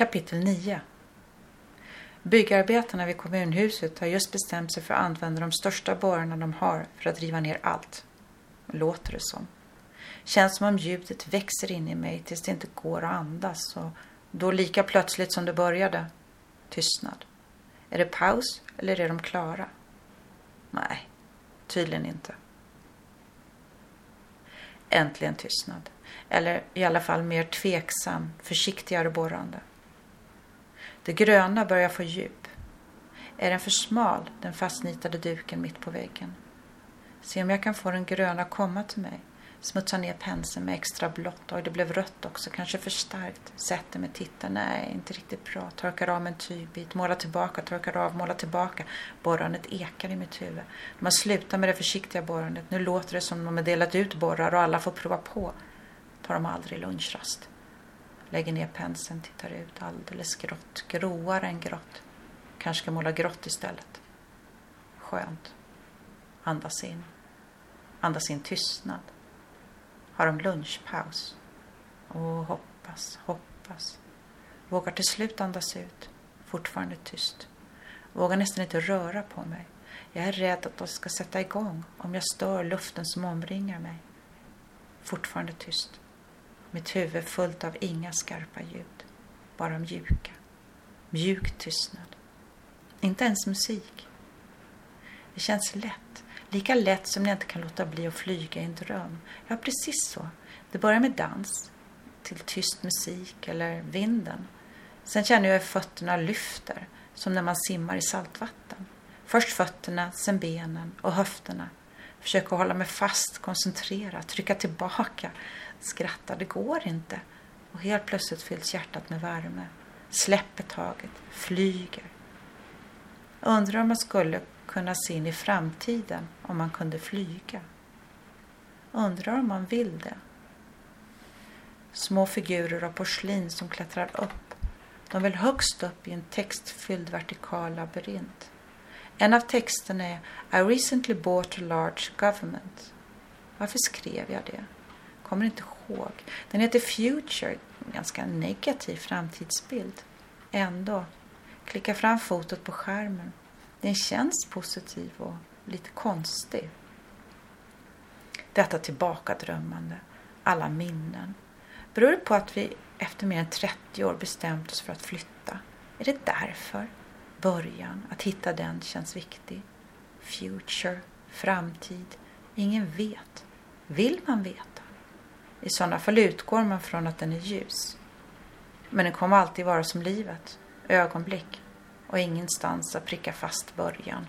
Kapitel 9 Byggarbetarna vid kommunhuset har just bestämt sig för att använda de största borrarna de har för att riva ner allt. Låter det som. Känns som om ljudet växer in i mig tills det inte går att andas och då lika plötsligt som det började. Tystnad. Är det paus eller är de klara? Nej, tydligen inte. Äntligen tystnad. Eller i alla fall mer tveksam, försiktigare borrande. Det gröna börjar få djup. Är den för smal, den fastnitade duken mitt på väggen? Se om jag kan få den gröna komma till mig. Smutsa ner penseln med extra blått. Oj, det blev rött också. Kanske för starkt. Sätter mig, tittar. Nej, inte riktigt bra. Torkar av med en tygbit. Målar tillbaka, torkar av, målar tillbaka. Borrandet ekar i mitt huvud. De har slutat med det försiktiga borrandet. Nu låter det som om de har delat ut borrar och alla får prova på. Tar de aldrig lunchrast. Lägger ner penseln, tittar ut. Alldeles grått. Gråare än grått. Kanske ska måla grått istället. Skönt. Andas in. Andas in tystnad. Har de lunchpaus? Och hoppas, hoppas. Vågar till slut andas ut. Fortfarande tyst. Vågar nästan inte röra på mig. Jag är rädd att de ska sätta igång om jag stör luften som omringar mig. Fortfarande tyst. Mitt huvud fullt av inga skarpa ljud. Bara mjuka. Mjuk tystnad. Inte ens musik. Det känns lätt. Lika lätt som när jag inte kan låta bli att flyga i en dröm. Ja, precis så. Det börjar med dans, till tyst musik eller vinden. Sen känner jag hur fötterna lyfter, som när man simmar i saltvatten. Först fötterna, sen benen och höfterna. Försöker hålla mig fast, koncentrera, trycka tillbaka. Skratta, det går inte. Och helt plötsligt fylls hjärtat med värme. Släpper taget, flyger. Undrar om man skulle kunna se in i framtiden om man kunde flyga. Undrar om man vill det. Små figurer av porslin som klättrar upp. De vill högst upp i en textfylld vertikal labyrint. En av texterna är I recently bought a large government. Varför skrev jag det? Kommer inte ihåg. Den heter Future, en ganska negativ framtidsbild. Ändå. Klicka fram fotot på skärmen. Den känns positiv och lite konstig. Detta tillbakadrömmande, alla minnen. Beror det på att vi efter mer än 30 år bestämt oss för att flytta? Är det därför? Början, att hitta den känns viktig. Future, framtid. Ingen vet. Vill man veta? I sådana fall utgår man från att den är ljus. Men den kommer alltid vara som livet. Ögonblick och ingenstans att pricka fast början.